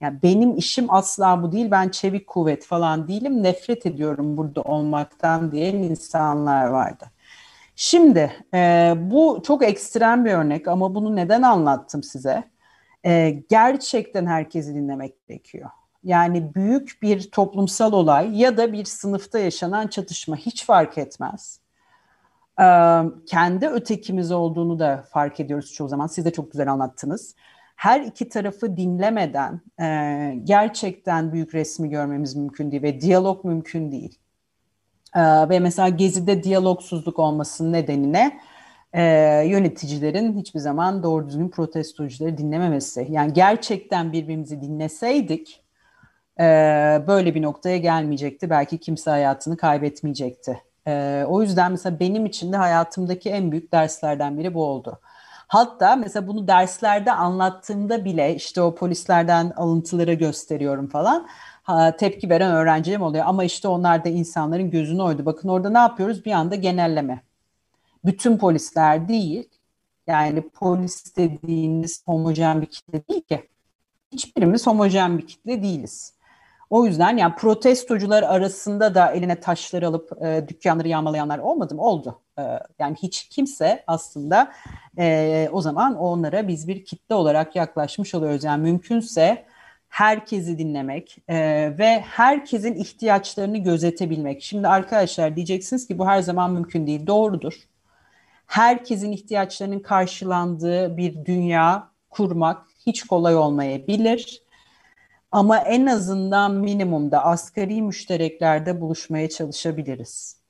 Yani benim işim asla bu değil. Ben çevik kuvvet falan değilim. Nefret ediyorum burada olmaktan diyen insanlar vardı. Şimdi e, bu çok ekstrem bir örnek ama bunu neden anlattım size? E, gerçekten herkesi dinlemek gerekiyor. Yani büyük bir toplumsal olay ya da bir sınıfta yaşanan çatışma hiç fark etmez. E, kendi ötekimiz olduğunu da fark ediyoruz çoğu zaman. Siz de çok güzel anlattınız her iki tarafı dinlemeden e, gerçekten büyük resmi görmemiz mümkün değil ve diyalog mümkün değil. E, ve mesela Gezi'de diyalogsuzluk olmasının nedenine e, yöneticilerin hiçbir zaman doğru düzgün protestocuları dinlememesi. Yani gerçekten birbirimizi dinleseydik e, böyle bir noktaya gelmeyecekti. Belki kimse hayatını kaybetmeyecekti. E, o yüzden mesela benim için de hayatımdaki en büyük derslerden biri bu oldu. Hatta mesela bunu derslerde anlattığımda bile işte o polislerden alıntıları gösteriyorum falan. Tepki veren öğrencilerim oluyor. Ama işte onlar da insanların gözünü oydu. Bakın orada ne yapıyoruz? Bir anda genelleme. Bütün polisler değil. Yani polis dediğiniz homojen bir kitle değil ki. Hiçbirimiz homojen bir kitle değiliz. O yüzden yani protestocular arasında da eline taşları alıp e, dükkanları yağmalayanlar olmadı mı? Oldu. E, yani hiç kimse aslında e, o zaman onlara biz bir kitle olarak yaklaşmış oluyoruz. Yani mümkünse herkesi dinlemek e, ve herkesin ihtiyaçlarını gözetebilmek. Şimdi arkadaşlar diyeceksiniz ki bu her zaman mümkün değil. Doğrudur. Herkesin ihtiyaçlarının karşılandığı bir dünya kurmak hiç kolay olmayabilir. Ama en azından minimumda asgari müştereklerde buluşmaya çalışabiliriz.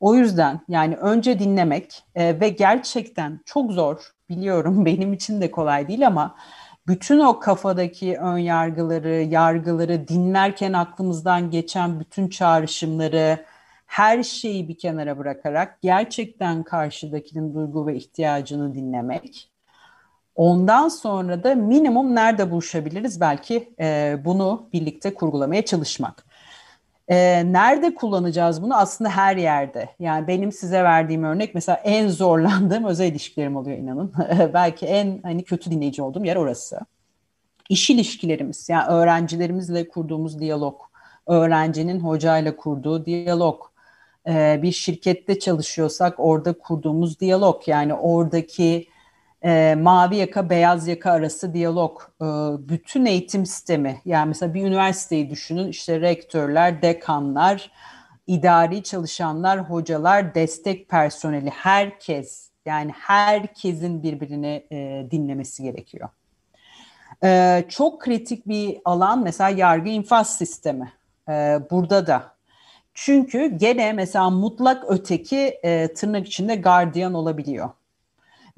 O yüzden yani önce dinlemek e, ve gerçekten çok zor biliyorum (laughs) benim için de kolay değil ama bütün o kafadaki ön yargıları, yargıları dinlerken aklımızdan geçen bütün çağrışımları, her şeyi bir kenara bırakarak gerçekten karşıdakinin duygu ve ihtiyacını dinlemek Ondan sonra da minimum nerede buluşabiliriz belki e, bunu birlikte kurgulamaya çalışmak. E, nerede kullanacağız bunu? Aslında her yerde. Yani benim size verdiğim örnek mesela en zorlandığım (laughs) özel ilişkilerim oluyor inanın. (laughs) belki en hani kötü dinleyici olduğum yer orası. İş ilişkilerimiz yani öğrencilerimizle kurduğumuz diyalog, öğrencinin hocayla kurduğu diyalog, e, bir şirkette çalışıyorsak orada kurduğumuz diyalog yani oradaki e, mavi yaka beyaz yaka arası diyalog, e, bütün eğitim sistemi yani mesela bir üniversiteyi düşünün işte rektörler, dekanlar, idari çalışanlar, hocalar, destek personeli, herkes yani herkesin birbirini e, dinlemesi gerekiyor. E, çok kritik bir alan mesela yargı infaz sistemi. E, burada da. Çünkü gene mesela mutlak öteki e, tırnak içinde gardiyan olabiliyor.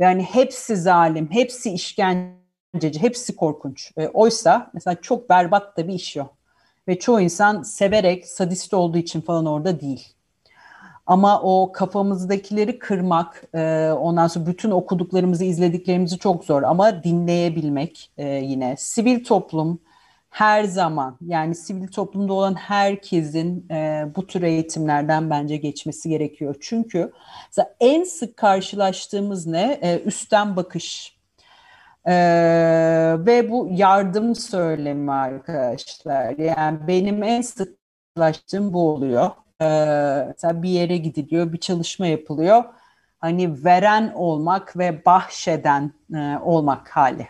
Yani hepsi zalim, hepsi işkenceci, hepsi korkunç. E, oysa mesela çok berbat da bir iş yok. Ve çoğu insan severek, sadist olduğu için falan orada değil. Ama o kafamızdakileri kırmak, e, ondan sonra bütün okuduklarımızı, izlediklerimizi çok zor. Ama dinleyebilmek e, yine. Sivil toplum her zaman, yani sivil toplumda olan herkesin e, bu tür eğitimlerden bence geçmesi gerekiyor. Çünkü en sık karşılaştığımız ne? E, üstten bakış. Ee, ve bu yardım söylemi arkadaşlar. Yani benim en sık karşılaştığım bu oluyor. Ee, mesela bir yere gidiliyor, bir çalışma yapılıyor. Hani veren olmak ve bahşeden e, olmak hali.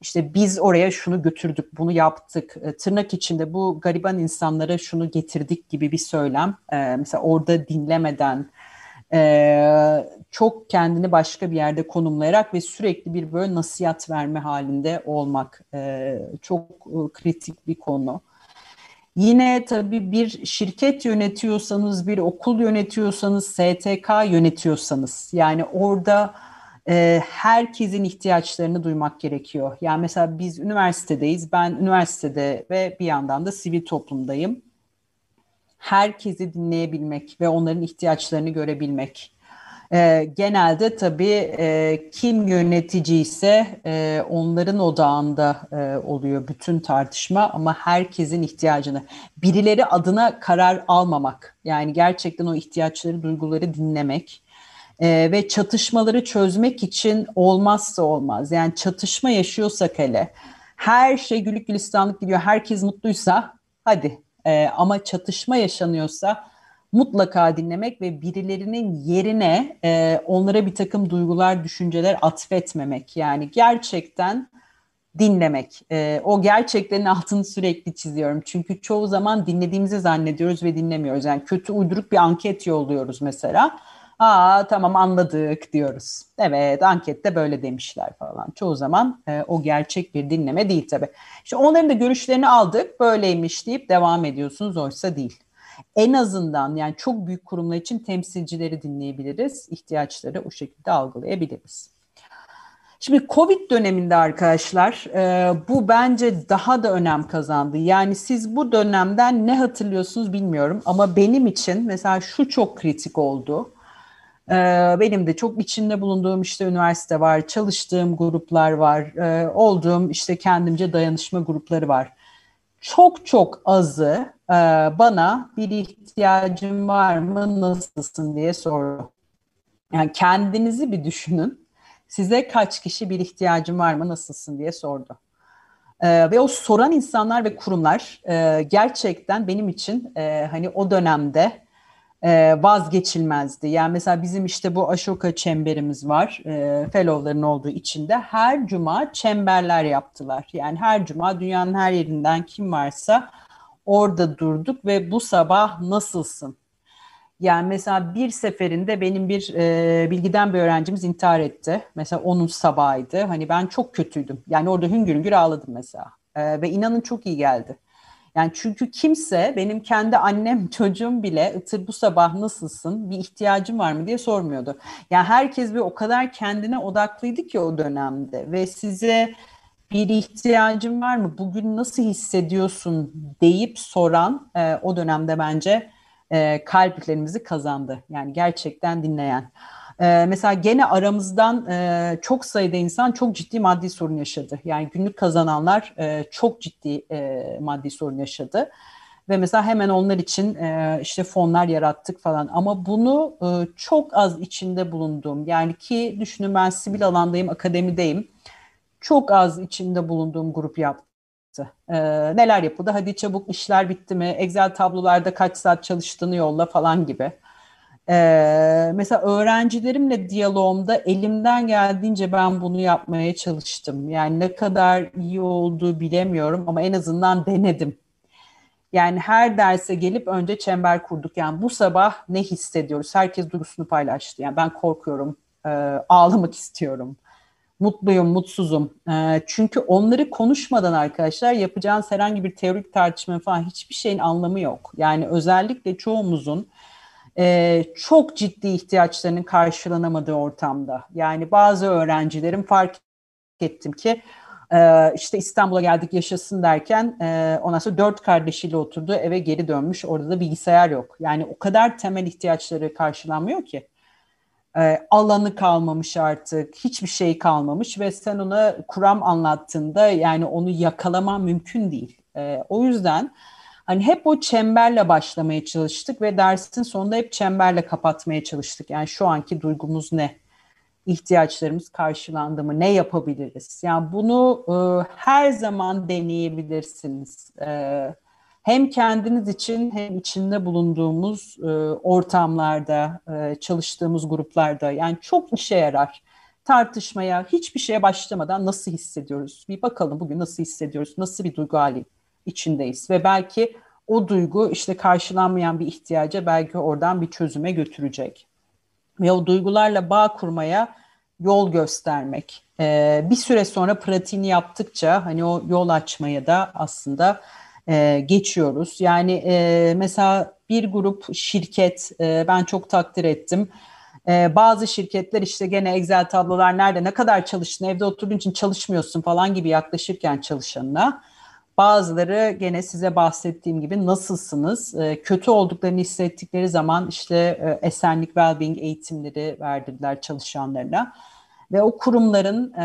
İşte biz oraya şunu götürdük, bunu yaptık. E, tırnak içinde bu gariban insanlara şunu getirdik gibi bir söylem. E, mesela orada dinlemeden, e, çok kendini başka bir yerde konumlayarak ve sürekli bir böyle nasihat verme halinde olmak çok kritik bir konu. Yine tabii bir şirket yönetiyorsanız, bir okul yönetiyorsanız, STK yönetiyorsanız yani orada e, herkesin ihtiyaçlarını duymak gerekiyor. Yani mesela biz üniversitedeyiz, ben üniversitede ve bir yandan da sivil toplumdayım. Herkesi dinleyebilmek ve onların ihtiyaçlarını görebilmek e, genelde tabii e, kim yönetici ise onların odağında oluyor bütün tartışma ama herkesin ihtiyacını, birileri adına karar almamak, yani gerçekten o ihtiyaçları, duyguları dinlemek e, ve çatışmaları çözmek için olmazsa olmaz. Yani çatışma yaşıyorsak hele, her şey güllük gülistanlık gidiyor, herkes mutluysa hadi e, ama çatışma yaşanıyorsa mutlaka dinlemek ve birilerinin yerine e, onlara bir takım duygular, düşünceler atfetmemek. Yani gerçekten dinlemek. E, o gerçeklerin altını sürekli çiziyorum. Çünkü çoğu zaman dinlediğimizi zannediyoruz ve dinlemiyoruz. Yani kötü uyduruk bir anket yolluyoruz mesela. Aa tamam anladık diyoruz. Evet ankette böyle demişler falan. Çoğu zaman e, o gerçek bir dinleme değil tabii. İşte onların da görüşlerini aldık böyleymiş deyip devam ediyorsunuz oysa değil en azından yani çok büyük kurumlar için temsilcileri dinleyebiliriz. ihtiyaçları o şekilde algılayabiliriz. Şimdi Covid döneminde arkadaşlar e, bu bence daha da önem kazandı. Yani siz bu dönemden ne hatırlıyorsunuz bilmiyorum ama benim için mesela şu çok kritik oldu. E, benim de çok içinde bulunduğum işte üniversite var, çalıştığım gruplar var, e, olduğum işte kendimce dayanışma grupları var. Çok çok azı ee, bana bir ihtiyacın var mı, nasılsın diye sordu. Yani kendinizi bir düşünün. Size kaç kişi bir ihtiyacın var mı, nasılsın diye sordu. Ee, ve o soran insanlar ve kurumlar e, gerçekten benim için e, hani o dönemde e, vazgeçilmezdi. Yani mesela bizim işte bu Ashoka çemberimiz var. E, fellow'ların olduğu içinde her cuma çemberler yaptılar. Yani her cuma dünyanın her yerinden kim varsa orada durduk ve bu sabah nasılsın? Yani mesela bir seferinde benim bir e, bilgiden bir öğrencimiz intihar etti. Mesela onun sabahıydı. Hani ben çok kötüydüm. Yani orada hüngür hüngür ağladım mesela. E, ve inanın çok iyi geldi. Yani çünkü kimse benim kendi annem (laughs) çocuğum bile Itır bu sabah nasılsın bir ihtiyacın var mı diye sormuyordu. Yani herkes bir o kadar kendine odaklıydı ki o dönemde ve size bir ihtiyacın var mı? Bugün nasıl hissediyorsun deyip soran e, o dönemde bence e, kalplerimizi kazandı. Yani gerçekten dinleyen. E, mesela gene aramızdan e, çok sayıda insan çok ciddi maddi sorun yaşadı. Yani günlük kazananlar e, çok ciddi e, maddi sorun yaşadı. Ve mesela hemen onlar için e, işte fonlar yarattık falan. Ama bunu e, çok az içinde bulunduğum yani ki düşünün ben sivil alandayım, akademideyim çok az içinde bulunduğum grup yaptı. Ee, neler yapıldı? Hadi çabuk işler bitti mi? Excel tablolarda kaç saat çalıştığını yolla falan gibi. Ee, mesela öğrencilerimle diyalogumda elimden geldiğince ben bunu yapmaya çalıştım. Yani ne kadar iyi olduğu bilemiyorum ama en azından denedim. Yani her derse gelip önce çember kurduk. Yani bu sabah ne hissediyoruz? Herkes duygusunu paylaştı. Yani ben korkuyorum, e, ağlamak istiyorum, mutluyum, mutsuzum. E, çünkü onları konuşmadan arkadaşlar yapacağınız herhangi bir teorik tartışma falan hiçbir şeyin anlamı yok. Yani özellikle çoğumuzun e, çok ciddi ihtiyaçlarının karşılanamadığı ortamda. Yani bazı öğrencilerim fark ettim ki e, işte İstanbul'a geldik yaşasın derken e, ondan sonra dört kardeşiyle oturdu eve geri dönmüş. Orada da bilgisayar yok. Yani o kadar temel ihtiyaçları karşılanmıyor ki. E, alanı kalmamış artık, hiçbir şey kalmamış ve sen ona kuram anlattığında yani onu yakalama mümkün değil. E, o yüzden hani hep o çemberle başlamaya çalıştık ve dersin sonunda hep çemberle kapatmaya çalıştık. Yani şu anki duygumuz ne? ihtiyaçlarımız karşılandı mı? Ne yapabiliriz? Yani bunu e, her zaman deneyebilirsiniz. E, hem kendiniz için hem içinde bulunduğumuz e, ortamlarda, e, çalıştığımız gruplarda yani çok işe yarar. Tartışmaya, hiçbir şeye başlamadan nasıl hissediyoruz? Bir bakalım bugün nasıl hissediyoruz? Nasıl bir duygu hali içindeyiz? Ve belki o duygu işte karşılanmayan bir ihtiyaca belki oradan bir çözüme götürecek ve o duygularla bağ kurmaya yol göstermek. Ee, bir süre sonra pratiğini yaptıkça hani o yol açmaya da aslında e, geçiyoruz. Yani e, mesela bir grup şirket e, ben çok takdir ettim. E, bazı şirketler işte gene Excel tablolar nerede ne kadar çalıştın evde oturduğun için çalışmıyorsun falan gibi yaklaşırken çalışanına Bazıları gene size bahsettiğim gibi nasılsınız? E, kötü olduklarını hissettikleri zaman işte e, esenlik, well-being eğitimleri verdirdiler çalışanlarına. Ve o kurumların e,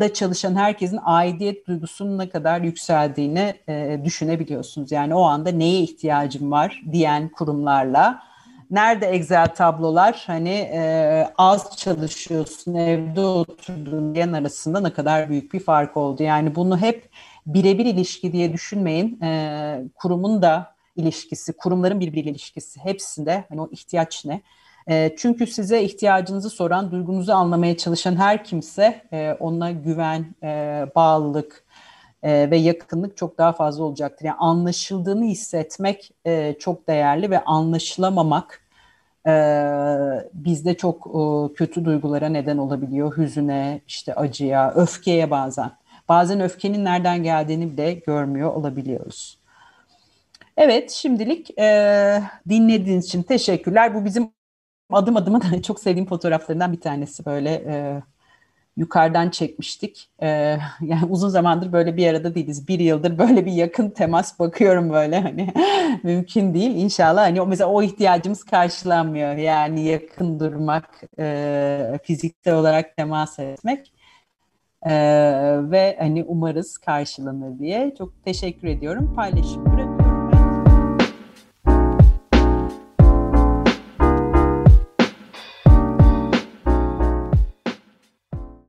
da çalışan herkesin aidiyet duygusunun ne kadar yükseldiğini e, düşünebiliyorsunuz. Yani o anda neye ihtiyacım var diyen kurumlarla nerede Excel tablolar hani e, az çalışıyorsun evde oturduğun diyen arasında ne kadar büyük bir fark oldu. Yani bunu hep birebir ilişki diye düşünmeyin. E, kurumun da ilişkisi, kurumların birbiriyle ilişkisi hepsinde hani o ihtiyaç ne? E, çünkü size ihtiyacınızı soran, duygunuzu anlamaya çalışan her kimse e, ona güven, e, bağlılık e, ve yakınlık çok daha fazla olacaktır. Yani anlaşıldığını hissetmek e, çok değerli ve anlaşılamamak e, bizde çok e, kötü duygulara neden olabiliyor. Hüzüne, işte acıya, öfkeye bazen bazen öfkenin nereden geldiğini bile görmüyor olabiliyoruz. Evet şimdilik e, dinlediğiniz için teşekkürler. Bu bizim adım adıma da (laughs) çok sevdiğim fotoğraflarından bir tanesi böyle e, yukarıdan çekmiştik. E, (laughs) yani uzun zamandır böyle bir arada değiliz. Bir yıldır böyle bir yakın temas bakıyorum böyle hani (laughs) mümkün değil. İnşallah hani o mesela o ihtiyacımız karşılanmıyor. Yani yakın durmak, e, fiziksel olarak temas etmek. Ee, ve hani umarız karşılanır diye çok teşekkür ediyorum. Paylaşım